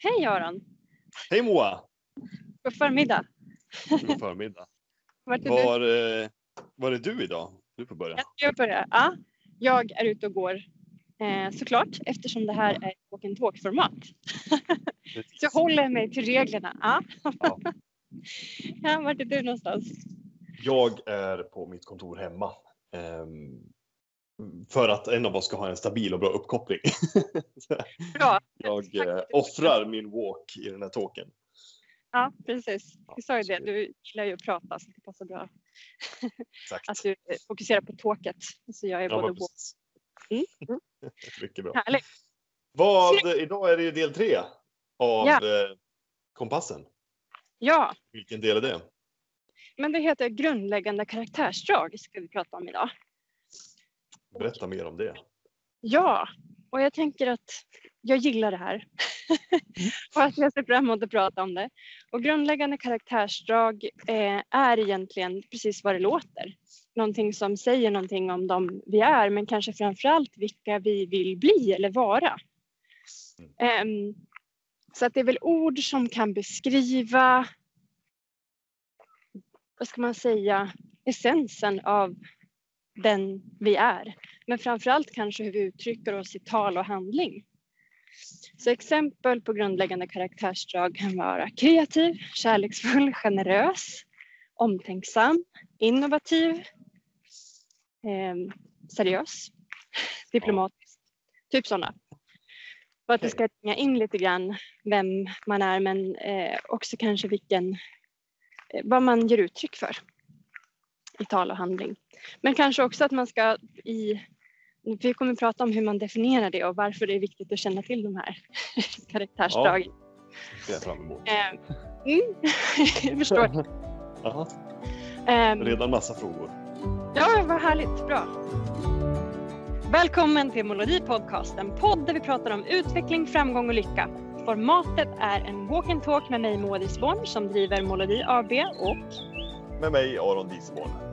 Hej Aron! Hej Moa! God förmiddag! God förmiddag. Vart är Var, eh, var är du idag? Du får börja. du? Jag börjar. Ja, jag är ute och går eh, såklart eftersom det här är walk and talk-format. Så jag håller mig till reglerna. Ja. Ja. Ja, vart är du någonstans? Jag är på mitt kontor hemma. För att en av oss ska ha en stabil och bra uppkoppling. Bra. jag eh, offrar min walk i den här talken. Ja, precis. Du sa ju det. Du gillar ju att prata så det passar bra Exakt. att du fokuserar på talket. Så jag är Ja, både walk. Mm, mm. Mycket bra. Härligt. Vad, idag är det ju del tre av Ja. eh, kompassen. Ja, Vilken del är det? men det heter grundläggande karaktärsdrag ska vi prata om idag. Berätta mer om det. Ja, och jag tänker att jag gillar det här. och att jag ser fram emot att prata om det. Och grundläggande karaktärsdrag eh, är egentligen precis vad det låter. Någonting som säger någonting om dem vi är, men kanske framförallt vilka vi vill bli eller vara. Ehm, så att det är väl ord som kan beskriva, vad ska man säga, essensen av den vi är. Men framförallt kanske hur vi uttrycker oss i tal och handling. Så exempel på grundläggande karaktärsdrag kan vara kreativ, kärleksfull, generös, omtänksam, innovativ, eh, seriös, diplomatisk. Typ sådana. För att det ska ringa in lite grann vem man är men eh, också kanske vilken, eh, vad man ger uttryck för i tal och handling. Men kanske också att man ska i vi kommer att prata om hur man definierar det och varför det är viktigt att känna till de här karaktärsdragen. Det ser jag fram emot. Eh, mm, jag förstår. Jaha, Eh, redan massa frågor. ja, vad härligt. Bra. Välkommen till Molodi Podcast, en podd där vi pratar om utveckling, framgång och lycka. Formatet är en walk and talk med mig Moa Disborn som driver Molodi AB och Med mig Aron Disborn.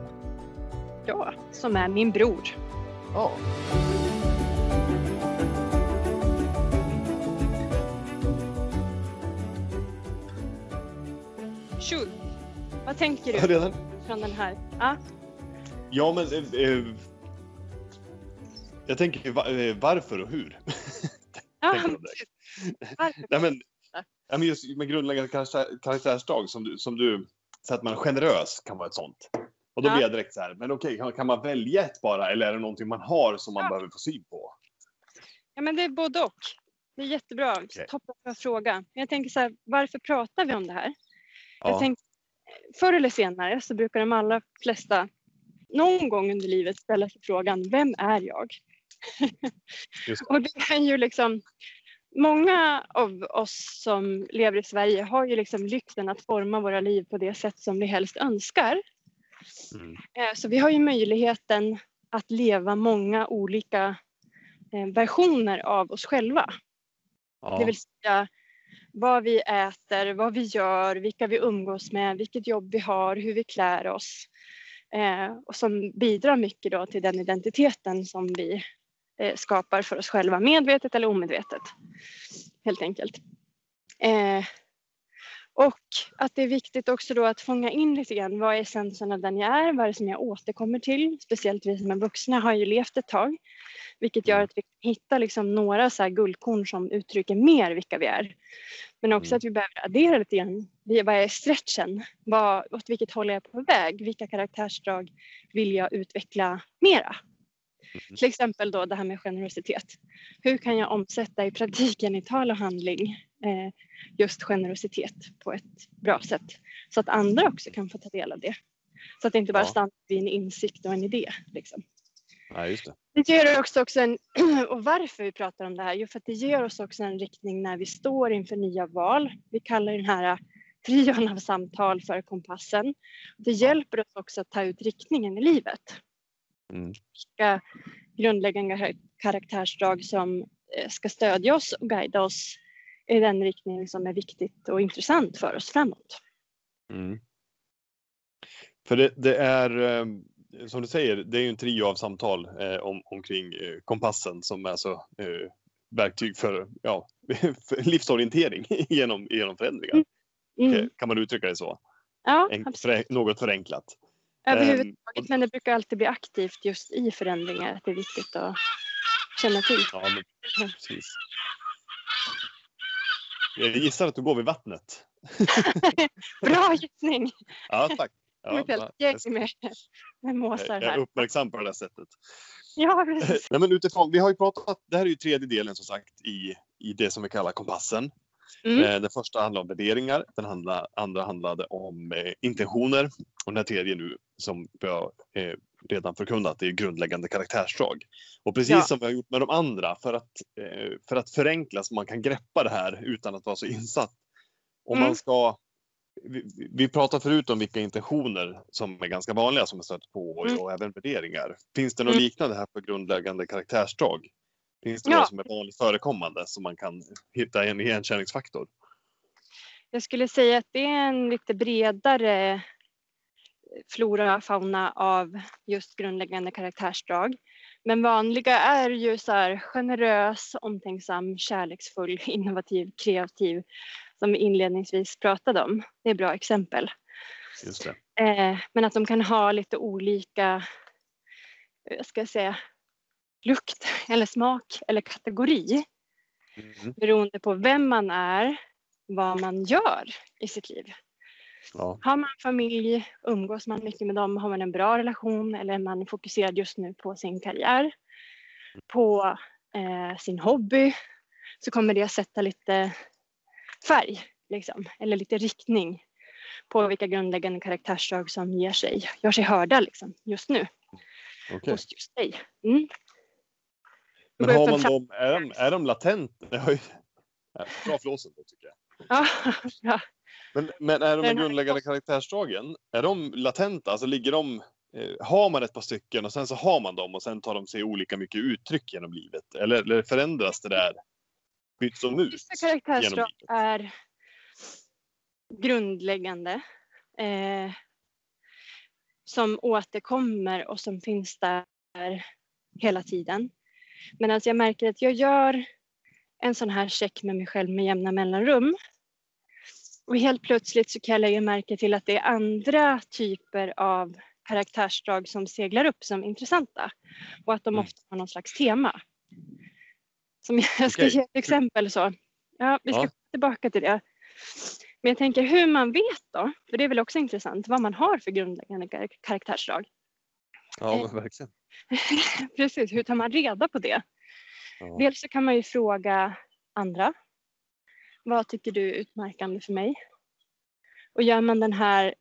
Jag som är min bror. Ja. Tjo! Vad tänker du Redan? från den här? Ja, Ja, men eh, eh, jag tänker eh, varför och hur. Varför? Nej, men, ja, men just med grundläggande karaktär, karaktärsdrag som du, som du, så att man är generös kan vara ett sånt. Och då Ja. blir jag direkt så här, men okej, kan, kan man välja ett bara eller är det någonting man har som man Ja. behöver få syn på? Ja, men det är både och. Det är jättebra. Okej. Toppen fråga. Jag tänker så här, varför pratar vi om det här? Jag Ja. tänker, förr eller senare så brukar de allra flesta någon gång under livet ställa sig frågan, vem är jag? Och det är ju liksom, många av oss som lever i Sverige har ju liksom lyxen att forma våra liv på det sätt som vi helst önskar. Mm. Eh, Så vi har ju möjligheten att leva många olika eh, versioner av oss själva. Ja. Det vill säga vad vi äter, vad vi gör, vilka vi umgås med, vilket jobb vi har, hur vi klär oss. Eh, och som bidrar mycket då till den identiteten som vi skapar för oss själva, medvetet eller omedvetet. Helt enkelt. Och att det är viktigt också då att fånga in lite grann vad är essensen av den jag är, vad är det som jag återkommer till. Speciellt vi som är vuxna har ju levt ett tag. Vilket gör Mm. att vi kan hitta liksom några så här guldkorn som uttrycker mer vilka vi är. Men också Mm. att vi behöver addera lite grann. Vad är stretchen? Vad, åt vilket håll är jag på väg? Vilka karaktärsdrag vill jag utveckla mera? Mm. Till exempel då det här med generositet. Hur kan jag omsätta i praktiken i tal och handling just generositet på ett bra sätt? Så att andra också kan få ta del av det. Så att det inte bara Ja. stannar vid en insikt och en idé. Liksom. Nej, just det. Det ger också, också en, och varför vi pratar om det här, jo för att det ger oss också en riktning när vi står inför nya val. Vi kallar den här trion av samtal för kompassen. Det hjälper oss också att ta ut riktningen i livet. Mm. Vilka grundläggande kar- karaktärsdrag som eh, ska stödja oss och guida oss i den riktning som är viktigt och intressant för oss framåt. Mm. För det, det är, eh, som du säger, det är ju en trio av samtal eh, om, omkring eh, kompassen som är så eh, verktyg för, ja, för livsorientering genom, genom förändringar. Mm. Kan man uttrycka det så? Ja, En, för, något förenklat. Överhuvudtaget, men det brukar alltid bli aktivt just i förändringar. Det är viktigt att känna till. Ja, men, precis. Jag gissar att du går vid vattnet. Bra gissning! Ja, tack. Ja, Ja, ett bra. helt gäng med, med måsar jag är uppmärksam på det där sättet. Ja, precis. Nej, men utifrån, vi har ju pratat, det här är ju tredje delen som sagt i, i det som vi kallar kompassen. Mm. Eh, Den första handlar om värderingar, den handla, andra handlade om eh, intentioner och den här tredje nu som har eh, redan förkunnat det är grundläggande karaktärsdrag. Och precis Ja. som vi har gjort med de andra för att, eh, för att förenkla så man kan greppa det här utan att vara så insatt. Om Mm. man ska vi, vi pratade förut om vilka intentioner som är ganska vanliga som jag stött på och, Mm. och även värderingar. Finns det något Mm. liknande här för grundläggande karaktärsdrag? Finns det Ja. några som är vanligt förekommande som man kan hitta en igenkänningsfaktor? Jag skulle säga att det är en lite bredare flora och fauna av just grundläggande karaktärsdrag. Men vanliga är ju så här generös, omtänksam, kärleksfull, innovativ, kreativ som vi inledningsvis pratade om. Det är bra exempel. Eh, men att de kan ha lite olika, eh, jag ska säga, lukt eller smak eller kategori Mm. beroende på vem man är, vad man gör i sitt liv. Ja. Har man familj, umgås man mycket med dem, har man en bra relation eller är man fokuserad just nu på sin karriär, på eh, sin hobby, så kommer det att sätta lite färg, liksom, eller lite riktning på vilka grundläggande karaktärsdrag som ger sig, gör sig hörda liksom, just nu Okej. hos just dig. Mm. Men har man dem, är de, är de latent? Ja, Bra flåsen då tycker jag. Ja, bra. Men, men är de grundläggande karaktärsdragen, är de latenta? Alltså ligger de, eh, har man ett par stycken och sen så har man dem och sen tar de sig olika mycket uttryck genom livet? Eller, eller förändras det där? Byts de ut? Vissa karaktärsdrag är grundläggande. Eh, som återkommer och som finns där hela tiden. Men alltså jag märker att jag gör en sån här check med mig själv med jämna mellanrum. Och helt plötsligt så kan jag lägga märke till att det är andra typer av karaktärsdrag som seglar upp som intressanta. Och att de Mm. ofta har någon slags tema. Som jag ska Okej. ge ett exempel så. Ja, vi ska Ja. tillbaka till det. Men jag tänker hur man vet då, för det är väl också intressant, vad man har för grundläggande kar- karaktärsdrag. Ja, men verkligen. Precis, hur tar man reda på det? Ja. Dels så kan man ju fråga andra. Vad tycker du är utmärkande för mig? Och gör man den här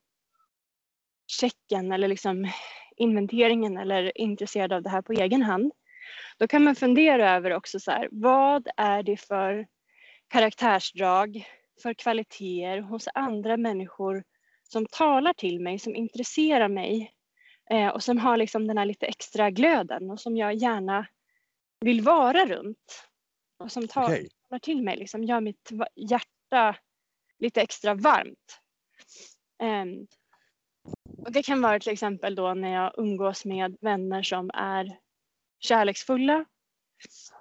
checken eller liksom inventeringen eller är intresserad av det här på egen hand. Då kan man fundera över också så här, vad är det för karaktärsdrag, för kvaliteter hos andra människor som talar till mig, som intresserar mig eh, och som har liksom den här lite extra glöden och som jag gärna vill vara runt. Och som talar till mig, liksom gör mitt hjärta lite extra varmt. Ehm, och det kan vara till exempel då när jag umgås med vänner som är kärleksfulla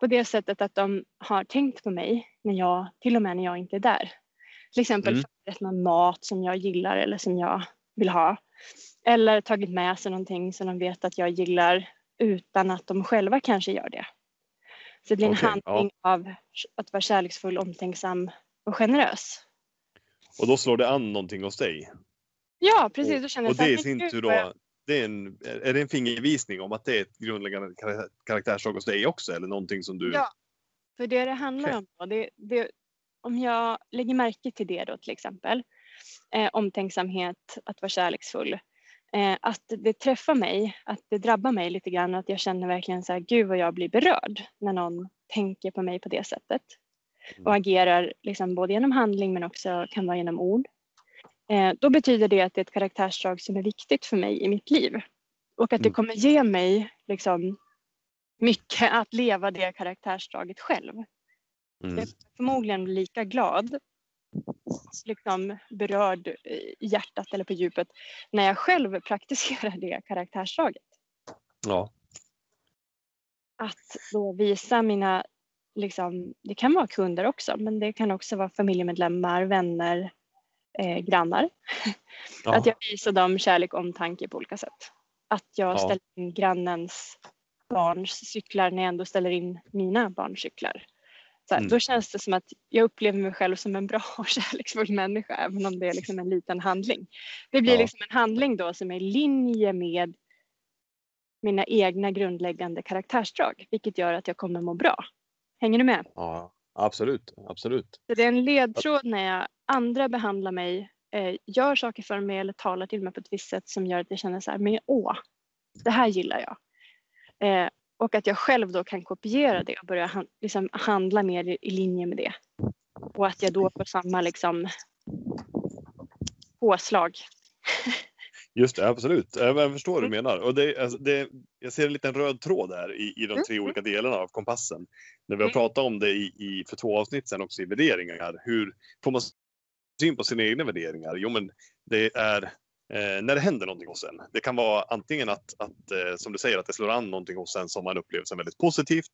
på det sättet att de har tänkt på mig när jag, till och med när jag inte är där. Till exempel Mm. förberett någon mat som jag gillar eller som jag vill ha. Eller tagit med sig någonting som de vet att jag gillar utan att de själva kanske gör det. Så det blir en Okej, handling av att vara kärleksfull, omtänksam och generös. Och då slår det an någonting hos dig? Ja, precis. Då känner Och det i sin tur då, det är, en, är det en fingervisning om att det är ett grundläggande kar- karaktärsdrag hos dig också? Eller någonting som du... Ja, för det det handlar Okej. om då, det, det, om jag lägger märke till det då till exempel, eh, omtänksamhet, att vara kärleksfull, att det träffar mig, att det drabbar mig lite grann, att jag känner verkligen så här, gud vad jag blir berörd när någon tänker på mig på det sättet Mm. och agerar liksom både genom handling men också kan vara genom ord. Eh, då betyder det att det är ett karaktärsdrag som är viktigt för mig i mitt liv och att det Mm. kommer ge mig liksom mycket att leva det karaktärsdraget själv. Mm. Jag förmodligen bli lika glad, liksom berörd i hjärtat eller på djupet, när jag själv praktiserar det karaktärsdraget. Ja. Att då visa mina liksom, det kan vara kunder också, men det kan också vara familjemedlemmar, vänner, eh, grannar. Ja. Att jag visar dem kärlek och omtanke på olika sätt. Att jag Ja. ställer in grannens barns cyklar när jag ändå ställer in mina barns cyklar. Så här, Mm. Då känns det som att jag upplever mig själv som en bra och kärleksfull människa, även om det är liksom en liten handling. Det blir Ja. liksom en handling då som är i linje med mina egna grundläggande karaktärsdrag, vilket gör att jag kommer må bra. Hänger du med? ja, absolut, absolut. Så det är en ledtråd när jag, andra behandlar mig, eh, gör saker för mig eller talar till mig på ett visst sätt som gör att jag känner så här, men åh, det här gillar jag. Eh, och att jag själv då kan kopiera det och börja han, liksom handla mer i, i linje med det. Och att jag då får samma liksom påslag. Just det, absolut. Jag förstår vad du Mm. menar. Och det, alltså, det, jag ser en liten röd tråd här i, i de Mm, tre mm. olika delarna av kompassen. När vi har pratat om det i, i, för två avsnitt sedan också i värderingar. Hur får man syn på sina egna värderingar? Jo, men det är eh, när det händer någonting hos en. Det kan vara antingen att, att eh, som du säger, att det slår an någonting hos en som man upplever som väldigt positivt.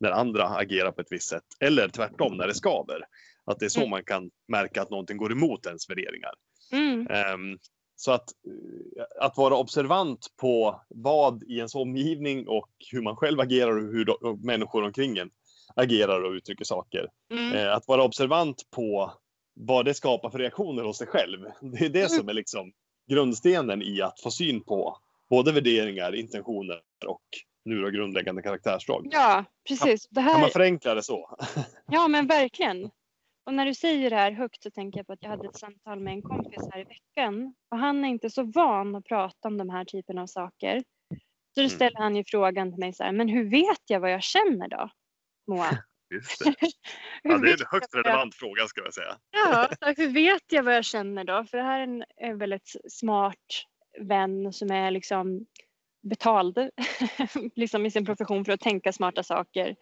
När andra agerar på ett visst sätt. Eller tvärtom, när det skaver. Att det är så Mm. man kan märka att någonting går emot ens värderingar. Mm. Ehm, så att, eh, att vara observant på vad i ens omgivning och hur man själv agerar och hur de, och människor omkring en agerar och uttrycker saker. Mm. Eh, att vara observant på vad det skapar för reaktioner hos sig själv. Det är det Mm. som är liksom grundstenen i att få syn på både värderingar, intentioner och nu då grundläggande karaktärsdrag. Ja, precis. Det Kan man här, förenkla det så? ja, men verkligen. Och när du säger det här högt så tänker jag på att jag hade ett samtal med en kompis här i veckan och han är inte så van att prata om de här typerna av saker. Så då Mm. ställer han ju frågan till mig så här, men hur vet jag vad jag känner då? Moa? Just det. Ja, det är en högst relevant fråga ska jag säga. Ja, så hur vet jag vad jag känner då? För det här är en, en väldigt smart vän som är liksom betald liksom i sin profession för att tänka smarta saker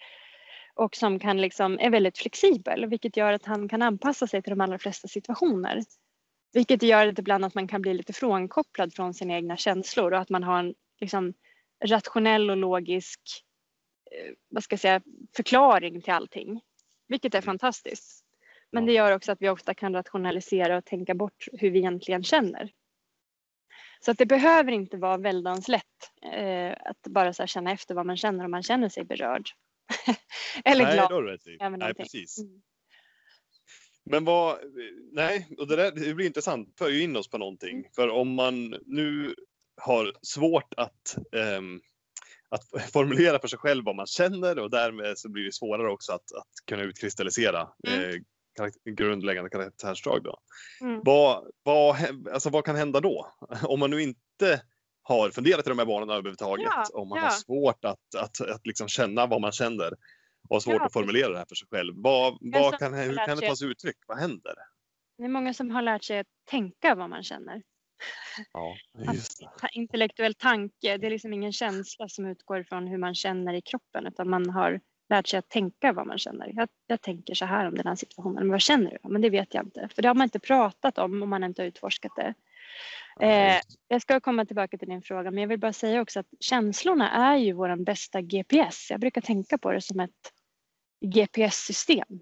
och som kan liksom, är väldigt flexibel vilket gör att han kan anpassa sig till de allra flesta situationer. Vilket gör att ibland att man kan bli lite frånkopplad från sina egna känslor och att man har en liksom, rationell och logisk vad ska jag säga, förklaring till allting. Vilket är fantastiskt. Men det gör också att vi ofta kan rationalisera och tänka bort hur vi egentligen känner. Så att det behöver inte vara väldans lätt eh, att bara så känna efter vad man känner om man känner sig berörd. Eller Nej, glad. rätt i. Nej, någonting. precis. Mm. Men vad, nej, och det, där, det blir intressant, för ju in oss på någonting. Mm. För om man nu har svårt att, ehm, att formulera för sig själv vad man känner och därmed så blir det svårare också att, att kunna utkristallisera Mm. eh, karak- grundläggande karaktärsdrag. Då. Mm. Vad, vad, alltså, vad kan hända då? Om man nu inte har funderat i de här banorna överhuvudtaget, Ja, om man ja. har svårt att, att, att liksom känna vad man känner och har svårt Ja, att formulera det här för sig själv. Vad, vad kan, hur kan det ta sig uttryck? Vad händer? Det är många som har lärt sig att tänka vad man känner. Ja, just. Ta- Intellektuell tanke, det är liksom ingen känsla som utgår från hur man känner i kroppen utan man har lärt sig att tänka vad man känner. Jag, jag tänker så här om den här situationen, men vad känner du? Men det vet jag inte, för det har man inte pratat om om man inte har utforskat det. Eh, jag ska komma tillbaka till din fråga, men jag vill bara säga också att känslorna är ju vår bästa GPS. Jag brukar tänka på det som ett GPS-system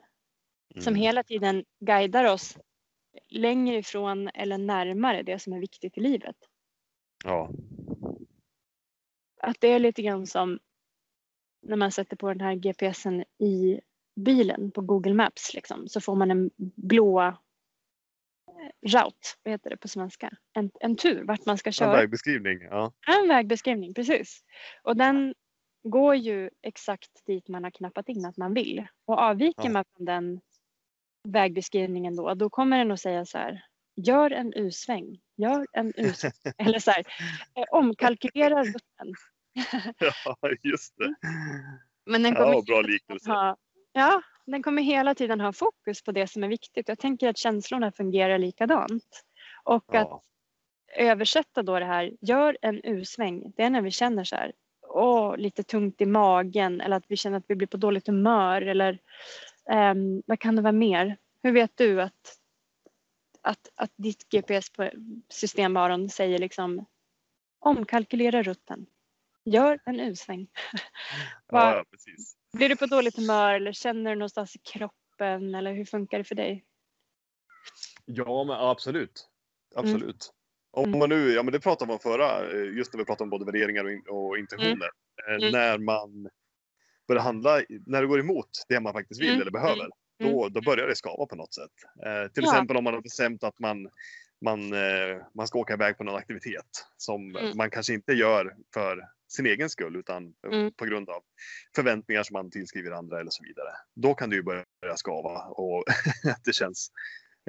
som Mm. hela tiden guidar oss längre ifrån eller närmare det som är viktigt i livet. Ja, Att det är lite grann som när man sätter på den här GPSen i bilen på Google Maps liksom, så får man en blå eh, route, vad heter det på svenska? En, en tur vart man ska en köra. vägbeskrivning. Ja. En vägbeskrivning, precis. Och den går ju exakt dit man har knappat in att man vill. Och avviker Ja. man från den vägbeskrivningen då, då kommer den att säga så här. Gör en U-sväng, gör en U-sväng. Eller så här, eh, omkalkylera rutten. ja, just det. Men den kommer Ja, bra liknelse. ha, ja, den kommer hela tiden ha fokus på det som är viktigt. Jag tänker att känslorna fungerar likadant. Och att Ja, översätta då det här, gör en U-sväng, det är när vi känner så här, åh, lite tungt i magen eller att vi känner att vi blir på dåligt humör eller ehm, vad kan det vara mer? Hur vet du att, att, att ditt GPS-system Aron säger liksom omkalkylera rutten, gör en U-sväng. Ja. Blir du på dåligt humör eller känner du någonstans i kroppen eller hur funkar det för dig? Ja, men absolut. Mm. Absolut. Om man nu, ja men det pratade man förra, eh, just när vi pratade om både värderingar och, in, och intentioner. Eh, Mm. När man börjar handla, när det går emot det man faktiskt vill Mm, eller behöver, mm, då, då börjar det skava på något sätt. Eh, till Ja. exempel om man har bestämt att man, man, eh, man ska åka iväg på någon aktivitet som Mm. man kanske inte gör för sin egen skull utan Mm. på grund av förväntningar som man tillskriver andra eller så vidare. Då kan det ju börja skava och det känns,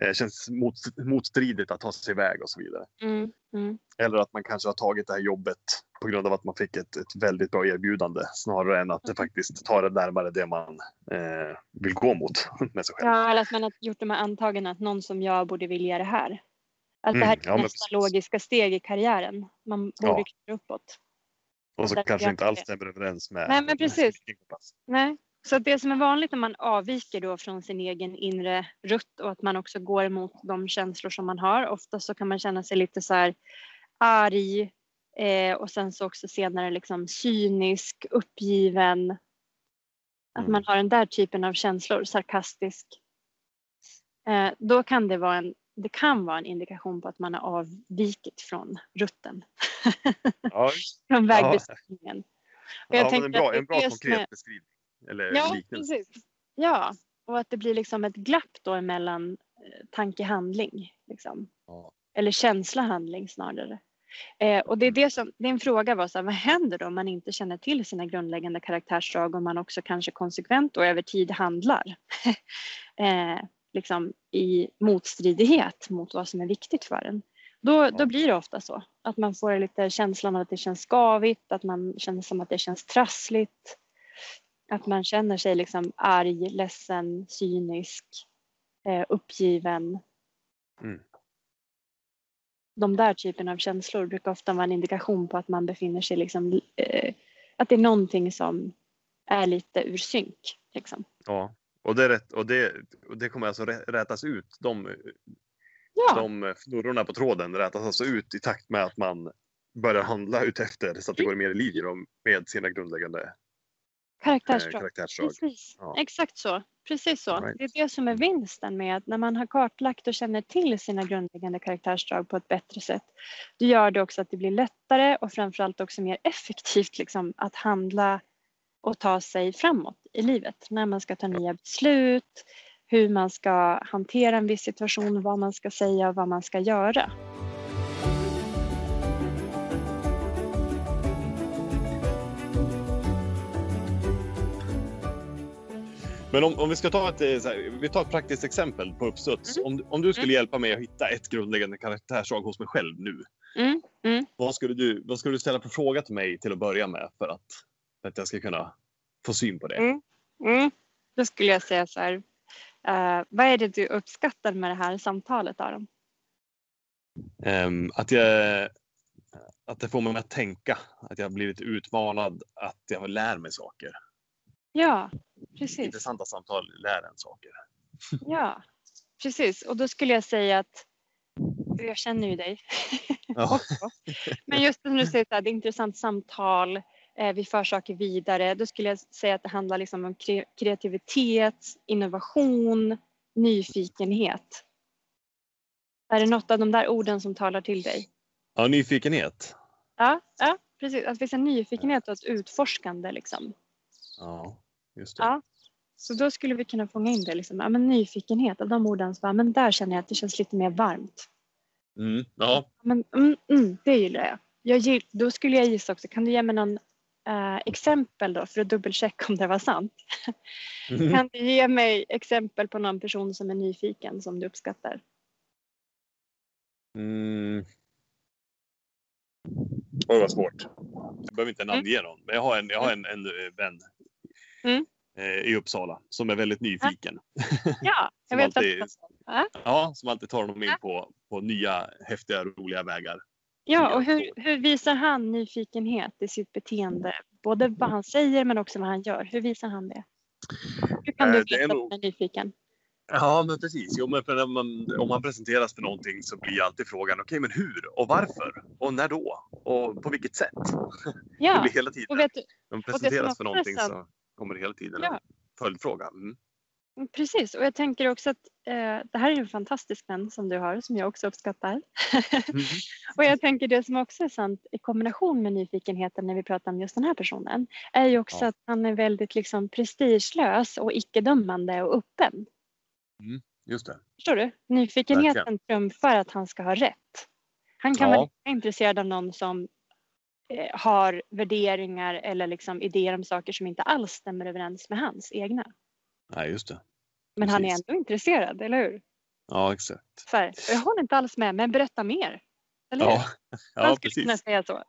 eh, känns mot, motstridigt att ta sig iväg och så vidare. Mm, mm, Eller att man kanske har tagit det här jobbet på grund av att man fick ett, ett väldigt bra erbjudande snarare än Mm. att det faktiskt tar det närmare det man eh, vill gå mot med sig själv. Ja, eller att man har gjort de här antagandena att någon som jag borde vilja det här. Att det Mm, här är ja, nästa logiska steg i karriären. Man borde Ja. uppåt. och så där kanske inte alls stämmer överens med Nej, men precis. Nej. Så det som är vanligt när man avviker då från sin egen inre rutt och att man också går emot de känslor som man har. Ofta så kan man känna sig lite så här arg eh, och sen så också senare liksom cynisk, uppgiven. Att Mm. man har den där typen av känslor, sarkastisk. Eh, då kan det vara en det kan vara en indikation på att man har avvikit från rutten, Ja, från vägbeskrivningen. Och jag ja en bra, en bra konkret beskrivning. Eller Ja, liknelse. precis. Ja, och att det blir liksom ett glapp då emellan eh, tanke-handling. Liksom. Ja. Eller känsla-handling snarare. Eh, och det är, det som, en fråga var så här, vad händer då om man inte känner till sina grundläggande karaktärsdrag och man också kanske konsekvent och över tid handlar eh, liksom i motstridighet mot vad som är viktigt för en. Då, då blir det ofta så att man får lite känslan av att det känns skavigt, att man känner som att det känns trassligt. Att man känner sig liksom arg, ledsen, cynisk, eh, uppgiven. Mm. De där typen av känslor brukar ofta vara en indikation på att man befinner sig liksom, eh, att det är någonting som är lite ur synk. Liksom. Ja, och det, är rätt, och det, och det kommer alltså rä- rätas ut. De, Ja, de fnurrorna på tråden rätas alltså ut i takt med att man börjar handla utefter så att det går mer i linje med sina grundläggande eh, karaktärsdrag. karaktärsdrag. Precis, Ja. exakt så. Precis så. Right. Det är det som är vinsten med att när man har kartlagt och känner till sina grundläggande karaktärsdrag på ett bättre sätt. Då gör det också att det blir lättare och framförallt också mer effektivt liksom, att handla och ta sig framåt i livet. När man ska ta nya beslut, hur man ska hantera en viss situation, vad man ska säga och vad man ska göra. Men om, om vi ska ta ett, eh, här, vi tar ett praktiskt exempel på uppstuds. Mm. Om, om du skulle hjälpa mig att hitta ett grundläggande karaktärsdrag hos mig själv nu. Mm, mm. Vad skulle, du, vad skulle du ställa för fråga till mig till att börja med för att, för att jag ska kunna få syn på det? Mm. Mm. Då skulle jag säga så här. eh, vad är det du uppskattar med det här samtalet Aron? Ehm, att, jag, att det får mig att tänka, att jag har blivit utmanad, att jag lär mig saker. Ja, precis. Intressanta samtal lär en saker. Ja, precis. Och då skulle jag säga att jag känner ju dig Ja. också. Men just när du säger att det är intressant samtal, eh, vi för saker vidare. Då skulle jag säga att det handlar liksom om kre- kreativitet, innovation, nyfikenhet. Är det något av de där orden som talar till dig? ja, nyfikenhet. Ja, ja precis. Att visa nyfikenhet och ett utforskande liksom. Ja, just det. Ja. Så då skulle vi kunna fånga in det. Liksom. Ja, men nyfikenhet, av de orden, så bara, men där känner jag att det känns lite mer varmt. Mm, ja. Men, mm, mm, det gillar jag. jag gill, då skulle jag gissa också, kan du ge mig någon eh, exempel då för att dubbelchecka om det var sant? Mm. Kan du ge mig exempel på någon person som är nyfiken som du uppskattar? Mm. Oj, vad svårt. Jag behöver inte namnge någon, men jag har en, jag har en, en eh, vän Mm. eh, i Uppsala som är väldigt nyfiken. Ja, jag vet alltid- att ja. Som alltid tar honom in på, på nya häftiga roliga vägar. ja, och hur, hur visar han nyfikenhet i sitt beteende? Både vad han säger men också vad han gör. Hur visar han det? Hur kan Eh, du det är veta att nog- är nyfiken? Ja, men precis. Jo, men man, om man presenteras för någonting så blir alltid frågan okej, men hur och varför och när då och på vilket sätt? Det Ja, blir hela tiden. och vet du, som presenteras för någonting så. Kommer hela tiden Ja. en följdfråga. Mm. Mm, Precis, och jag tänker också att eh, det här är en fantastisk vän som du har som jag också uppskattar. Mm. och jag tänker det som också är sant i kombination med nyfikenheten när vi pratar om just den här personen är ju också Ja. att han är väldigt liksom prestigelös och icke-dömande och öppen. Just det. Förstår du? Nyfikenheten trumfar att han ska ha rätt. Han kan Ja. vara intresserad av någon som har värderingar eller liksom idéer om saker som inte alls stämmer överens med hans egna. Nej, just det. Men han är ändå intresserad, eller hur? Ja, exakt. Så här, jag håller inte alls med, men berätta mer. Eller hur? Ja, Han ja skulle kunna precis. säga så.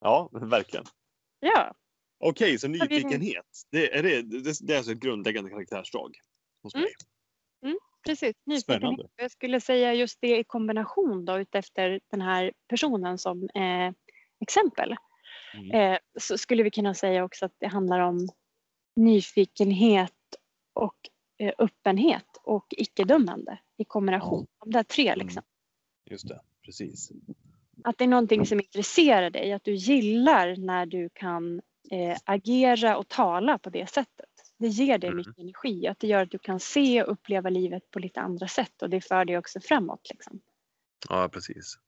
Ja, verkligen. Ja, Okej, så vi- nyfikenhet. Det är, det, det, är alltså ett grundläggande karaktärsdrag hos Mm. mig. precis. Nyfikenhet. Spännande. Jag skulle säga just det i kombination då utefter den här personen som eh, exempel. Mm. Eh, så skulle vi kunna säga också att det handlar om nyfikenhet och eh, öppenhet och icke-dömande i kombination. De där tre Mm. liksom. Just det, precis. Att det är någonting som intresserar dig, att du gillar när du kan eh, agera och tala på det sättet. Det ger dig Mm. mycket energi, att det gör att du kan se och uppleva livet på lite andra sätt och det för dig också framåt. Liksom. Ja, precis.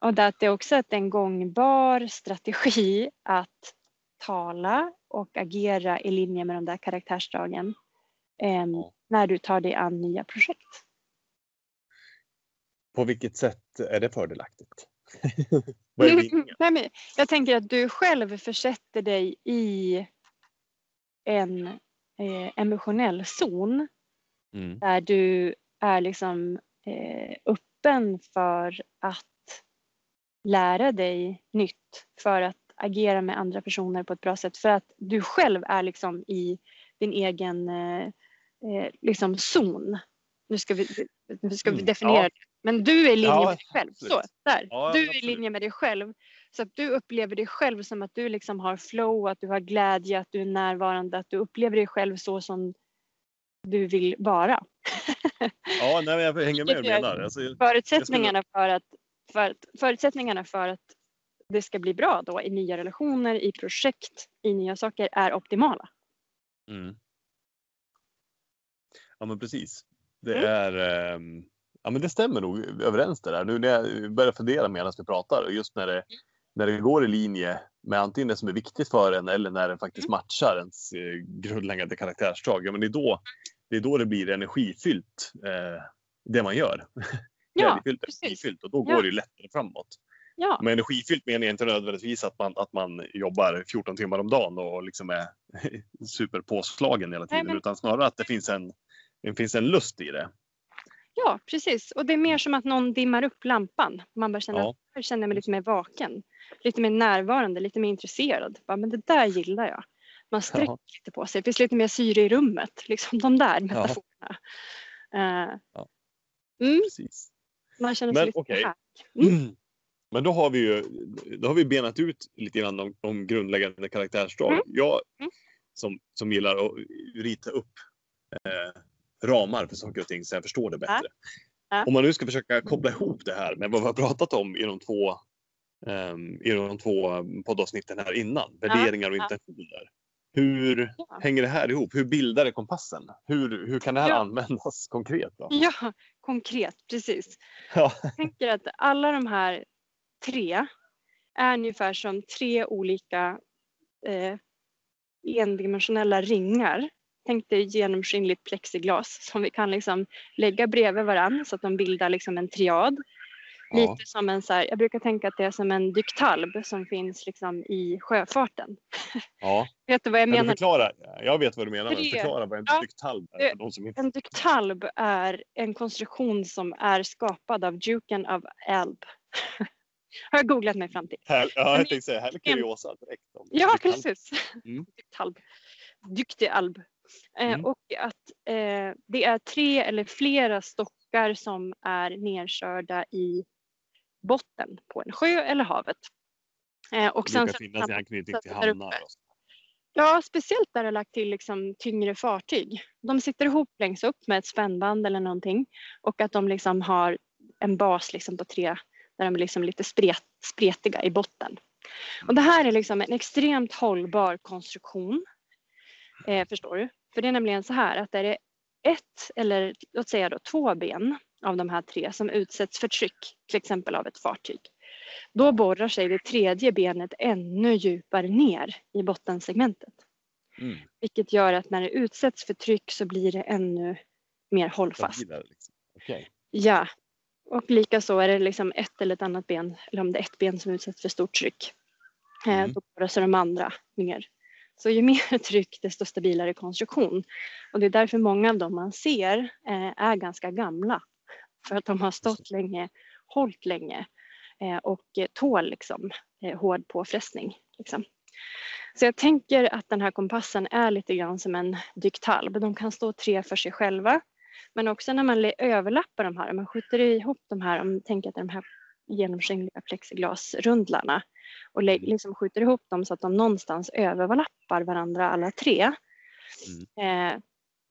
Och att det också är en gångbar strategi att tala och agera i linje med de där karaktärsdragen Ja. när du tar dig an nya projekt. På vilket sätt är det fördelaktigt? Vad är vinningen? Nej, men jag tänker att du själv försätter dig i en eh, emotionell zon Mm. där du är liksom eh, öppen för att lära dig nytt för att agera med andra personer på ett bra sätt för att du själv är liksom i din egen eh, eh, liksom zon. Nu ska vi, nu ska vi Mm, definiera ja. det. Men du är i linje Ja, med dig själv. Så, där. Ja, du är i linje med dig själv. Så att du upplever dig själv som att du liksom har flow, att du har glädje, att du är närvarande, att du upplever dig själv så som du vill vara. Ja, nej, jag hänger med är- menar. Alltså, Förutsättningarna för att, för att, förutsättningarna för att det ska bli bra då i nya relationer, i projekt, i nya saker är optimala. mm. Ja, men precis. Det Mm. är... ehm, ja, men det stämmer nog överens det där. Nu när jag börjar fundera medan vi pratar och just när det, när det går i linje med antingen det som är viktigt för en eller när den faktiskt matchar ens eh, grundläggande karaktärsdrag. Ja, men det är då det, är då det blir energifyllt, eh, det man gör. Ja, Glädjefyllt, precis. energifyllt och då Ja. går det ju lättare framåt. Ja, Med energifyllt menar jag inte nödvändigtvis att man, att man jobbar 14 timmar om dagen och liksom är superpåslagen hela tiden. men- Utan snarare att det finns en, det finns en lust i det. ja, precis. Och det är mer som att någon dimmar upp lampan. Man bara känner Ja. här känner jag mig lite mer vaken. Lite mer närvarande, lite mer intresserad. Bara, men det där gillar jag. Man sträcker Ja. lite på sig. Det finns lite mer syre i rummet. Liksom de där metaforerna. Eh, Ja. mm, Precis. Man känner Men sig lite okej. här. Mm. Men då har vi ju då har vi benat ut lite grann om, om grundläggande karaktärsdrag. Mm. Jag Mm. som, som gillar att rita upp eh, ramar för saker och ting så jag förstår det bättre. Om man nu ska försöka koppla ihop det här med vad vi har pratat om i de två, um, i de två poddavsnitten här innan, värderingar och intentioner. Hur Ja. hänger det här ihop? Hur bildar det kompassen? Hur, hur kan det här Ja. användas konkret? Då? Ja, konkret, precis. Ja. Jag tänker att alla de här tre är ungefär som tre olika eh, endimensionella ringar. Tänk dig genomskinligt plexiglas som vi kan liksom lägga bredvid varandra så att de bildar liksom en triad. Ja. Lite som en så här, jag brukar tänka att det är som en dyktalb som finns liksom i sjöfarten. ja. Vet du vad jag menar? förklara? Jag vet vad du menar, men förklara vad en Ja. trycktalv är för de som inte... En dyktalb är en konstruktion som är skapad av duken av Alb. Har jag googlat mig fram till. Här, ja, jag tänkte säga, här är kuriosa direkt. Om Ja, trycktalv. precis. Mm. Dyktalb. Dyktig alb. Eh, Mm. Och att eh, det är tre eller flera stockar som är nedkörda i botten på en sjö eller havet. Eh, och Det sen brukar finnas i anknytning till hamnar. Ja, speciellt där det är lagt till liksom tyngre fartyg. De sitter ihop längst upp med ett spännband eller någonting och att de liksom har en bas liksom på tre där de är liksom lite spret, spretiga i botten. Och det här är liksom en extremt hållbar konstruktion Eh, förstår du? För det är nämligen så här att är det ett eller låt säga då två ben av de här tre som utsätts för tryck, till exempel av ett fartyg, då borrar sig det tredje benet ännu djupare ner i bottensegmentet. Mm. Vilket gör att när det utsätts för tryck så blir det ännu mer hållfast. Liksom. Okej. Ja, och likaså är det liksom ett eller ett annat ben, eller om det är ett ben som utsätts för stort tryck, eh, Mm. då borrar sig de andra ner. Så ju mer tryck desto stabilare konstruktion. Och det är därför många av dem man ser eh, är ganska gamla. För att de har stått länge, hållit länge eh, och eh, tål liksom, eh, hård påfrestning. Liksom. Så jag tänker att den här kompassen är lite grann som en dyktalb. De kan stå tre för sig själva. Men också när man överlappar de här, man skjuter ihop de här, om man tänker att de här genomskinliga plexiglasrundlarna och lä- liksom skjuter ihop dem så att de någonstans överlappar varandra alla tre. Eh,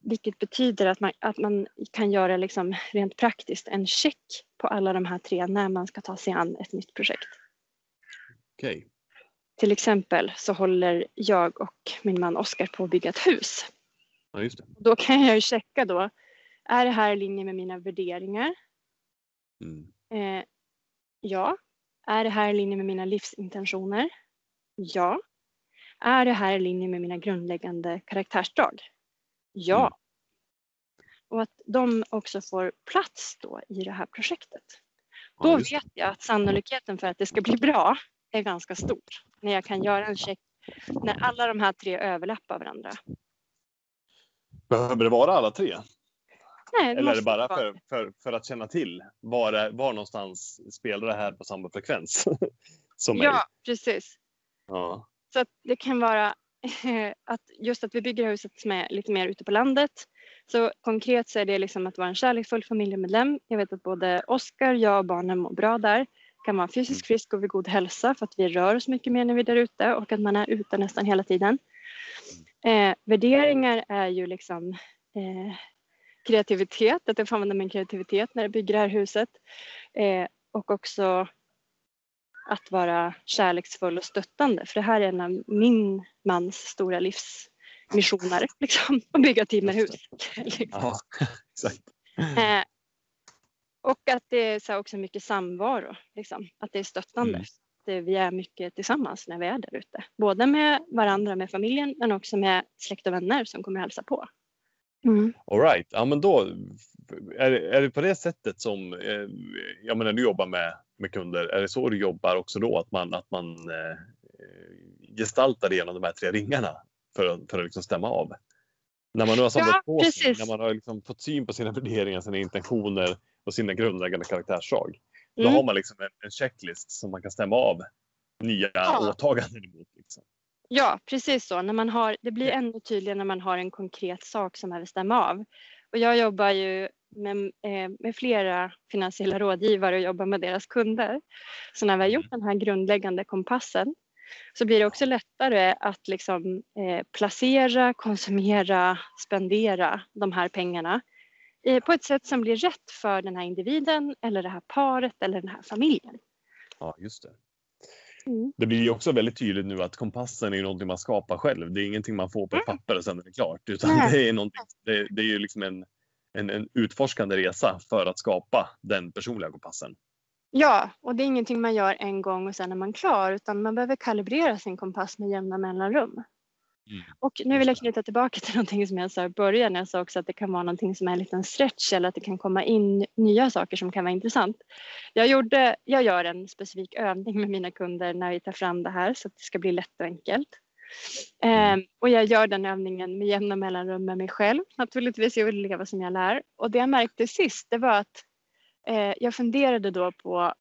vilket betyder att man, att man kan göra liksom rent praktiskt en check på alla de här tre när man ska ta sig an ett nytt projekt. Okej. Till exempel så håller jag och min man Oskar på att bygga ett hus. Ja. Då kan jag ju checka då, är det här i linje med mina värderingar? Mm. Eh, ja. Är det här i linje med mina livsintentioner? Ja. Är det här i linje med mina grundläggande karaktärsdrag? Ja. Mm. Och att de också får plats då i det här projektet. Ja, Då det. vet jag att sannolikheten för att det ska bli bra är ganska stor. När jag kan göra en check när alla de här tre överlappar varandra. Behöver det vara alla tre? Nej, Eller är det bara för, för, för att känna till var, är- var någonstans spelar det här på samma frekvens? Som mig? Ja, precis. Ja. Så det kan vara att just att vi bygger huset som är lite mer ute på landet. Så konkret så är det liksom att vara en kärleksfull familjemedlem. Jag vet att både Oskar, jag och barnen mår bra där. Kan vara fysiskt frisk och vid god hälsa för att vi rör oss mycket mer när vi är där ute och att man är ute nästan hela tiden. Eh, värderingar är ju liksom eh, kreativitet, att jag får använda min kreativitet när jag bygger det här huset. Eh, och också att vara kärleksfull och stöttande. För det här är en av min mans stora livsmissioner. Liksom, att bygga timmerhus. liksom. ja, exakt. eh, och att det är så också mycket samvaro. Liksom. Att det är stöttande. Mm. Att det- vi är mycket tillsammans när vi är där ute. Både med varandra, med familjen, men också med släkt och vänner som kommer hälsa på. Mm. All right. Ja, men då är, det- är det på det sättet som eh, jag menar, du jobbar med, med kunder. Är det så du jobbar också då? Att man, att man eh, gestaltar det genom de här tre ringarna för, att- för att liksom stämma av? När man nu har samlat Ja, på sig, precis. när man har liksom fått syn på sina värderingar, sina intentioner och sina grundläggande karaktärsdrag. Då Mm. har man liksom en, en checklist som man kan stämma av nya Ja. åtaganden emot. Liksom. Ja, precis så. När man har, det blir ännu tydligare när man har en konkret sak som man vill stämma av. Och jag jobbar ju med, eh, med flera finansiella rådgivare och jobbar med deras kunder. Så när vi har gjort den här grundläggande kompassen så blir det också lättare att liksom, eh, placera, konsumera, spendera de här pengarna eh, på ett sätt som blir rätt för den här individen eller det här paret eller den här familjen. Ja, just det. Mm. Det blir ju också väldigt tydligt nu att kompassen är någonting man skapar själv. Det är ingenting man får på ett papper och sen är det klart. Utan Nej. det är, någonting, det, det är ju liksom en, en, en utforskande resa för att skapa den personliga kompassen. Ja, och det är ingenting man gör en gång och sen är man klar utan man behöver kalibrera sin kompass med jämna mellanrum. Mm. Och nu vill jag knyta tillbaka till någonting som jag sa i början. Jag sa också att det kan vara någonting som är en liten stretch eller att det kan komma in nya saker som kan vara intressant. Jag, gjorde, jag gör en specifik övning med mina kunder när vi tar fram det här så att det ska bli lätt och enkelt. Mm. Ehm, och jag gör den övningen med jämna mellanrum med mig själv. Naturligtvis, jag vill leva som jag lär. Och det jag märkte sist, det var att eh, jag funderade då på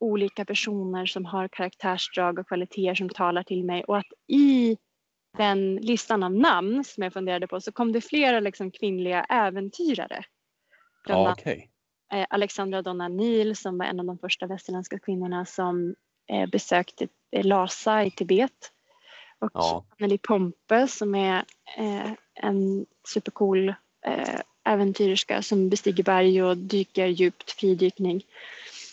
olika personer som har karaktärsdrag och kvaliteter som talar till mig och att i den listan av namn som jag funderade på så kom det flera liksom kvinnliga äventyrare. Annat okej. eh, Alexandra Donna Neil som var en av de första västerländska kvinnorna som eh, besökte eh, Lhasa i Tibet. Och Ja. Anneli Pompe som är eh, en supercool eh, äventyrerska som bestiger berg och dyker djupt, fridykning.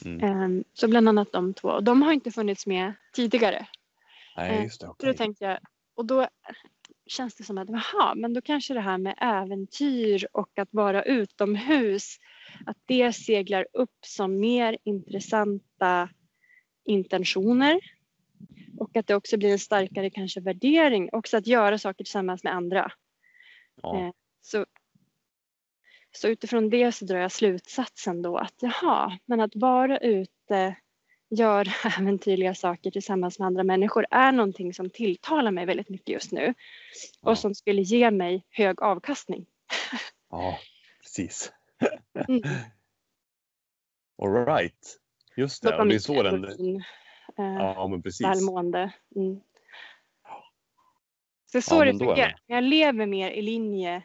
Mm. Eh, så bland annat de två. Och de har inte funnits med tidigare. Nej, just det. Så då tänkte jag, och då känns det som att jaha, men då kanske det här med äventyr och att vara utomhus, att det seglar upp som mer intressanta intentioner och att det också blir en starkare kanske värdering, också att göra saker tillsammans med andra. Ja. Eh, Så, så utifrån det så drar jag slutsatsen då att jaha, men att vara ute, göra äventyrliga saker tillsammans med andra människor är någonting som tilltalar mig väldigt mycket just nu Ja. och som skulle ge mig hög avkastning. ja, precis. Mm. All right. Just det, och det är så den... Eh, Ja, men precis. välmående. Mm. Så så Ja, det fungerar. Jag lever mer i linje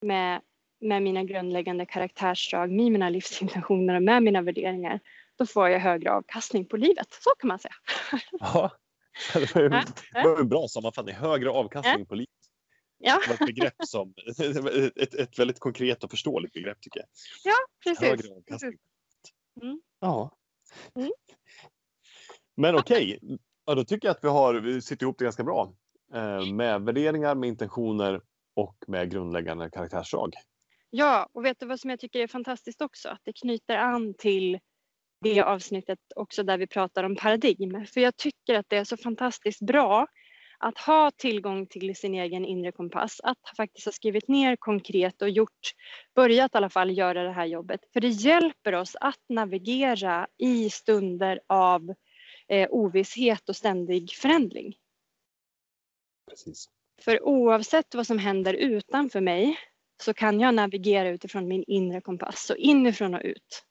med, med mina grundläggande karaktärsdrag, med mina livsintentioner och med mina värderingar. Då får jag högre avkastning på livet. Så kan man säga. Ja, det var ju, Ja, det var en bra sammanfattning. Högre avkastning på livet. Ja, Det var ett begrepp som, ett, ett väldigt konkret och förståeligt begrepp tycker jag. precis. Högre avkastning. Mm. Ja. Mm. Men okej, ja, då tycker jag att vi har vi sitter ihop det ganska bra. Eh, med värderingar, med intentioner och med grundläggande karaktärsdrag. Ja, och vet du vad som jag tycker är fantastiskt också? Att det knyter an till det avsnittet också där vi pratar om paradigm. För jag tycker att det är så fantastiskt bra att ha tillgång till sin egen inre kompass, att faktiskt ha skrivit ner konkret och gjort, börjat i alla fall göra det här jobbet. För det hjälper oss att navigera i stunder av eh, ovisshet och ständig förändring. Precis. För oavsett vad som händer utanför mig så kan jag navigera utifrån min inre kompass, så inifrån och ut.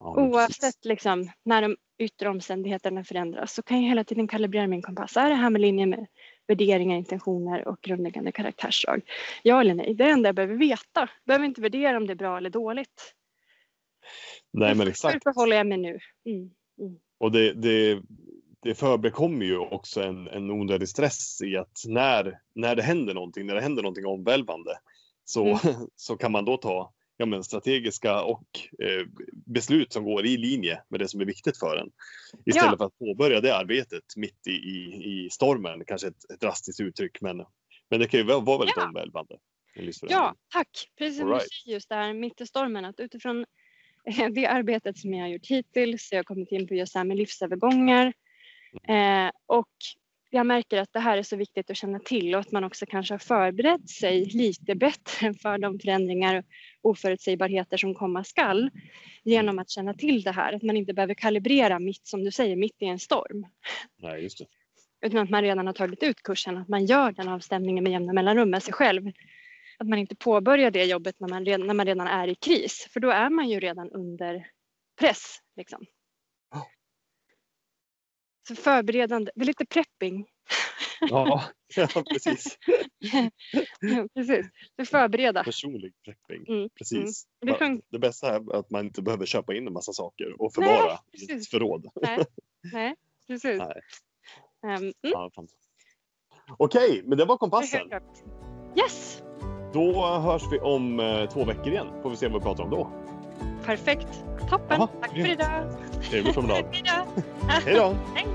Ja. Oavsett liksom, när de yttre omständigheterna förändras så kan jag hela tiden kalibrera min kompass. Är det här med linje med värderingar, intentioner och grundläggande karaktärsdrag? Ja eller nej? Det är det enda jag behöver veta. Jag behöver inte värdera om det är bra eller dåligt. Nej, men Hur exakt. förhåller jag mig nu? Mm. Och det, det, det förbekommer ju också en, en onödig stress i att när, när det händer någonting, när det händer någonting omvälvande så, Mm. så kan man då ta ja, men strategiska och eh, beslut som går i linje med det som är viktigt för en. Istället Ja. för att påbörja det arbetet mitt i, i, i stormen, kanske ett, ett drastiskt uttryck men, men det kan ju vara väldigt Ja. omvälvande. Ja, tack. Precis som All du right. säger just det här mitt i stormen att utifrån det arbetet som jag har gjort hittills, jag har kommit in på just det här med livsövergångar eh, och jag märker att det här är så viktigt att känna till och att man också kanske har förberett sig lite bättre för de förändringar och oförutsägbarheter som komma skall genom att känna till det här. Att man inte behöver kalibrera mitt, som du säger, mitt i en storm. Nej, just det. Utan att man redan har tagit ut kursen, att man gör den avstämningen med jämna mellanrum med sig själv. Att man inte påbörjar det jobbet när man, redan, när man redan är i kris, för då är man ju redan under press. Liksom. Ja. Så förberedande, det är lite prepping. Ja, ja precis. Precis, det förbereda. Personlig prepping. Mm, Precis. Det sjönk- Det bästa är att man inte behöver köpa in en massa saker och förvara i ett förråd. Nej, precis. Nej. Ehm, mm, Ja. Okej, men det var kompassen. Yes, Då hörs vi om eh, två veckor igen. Får vi se vad vi pratar om då. perfekt. Toppen. Jaha, Tack för idag. Trevlig promenad. Hej då. Hej då! Hej.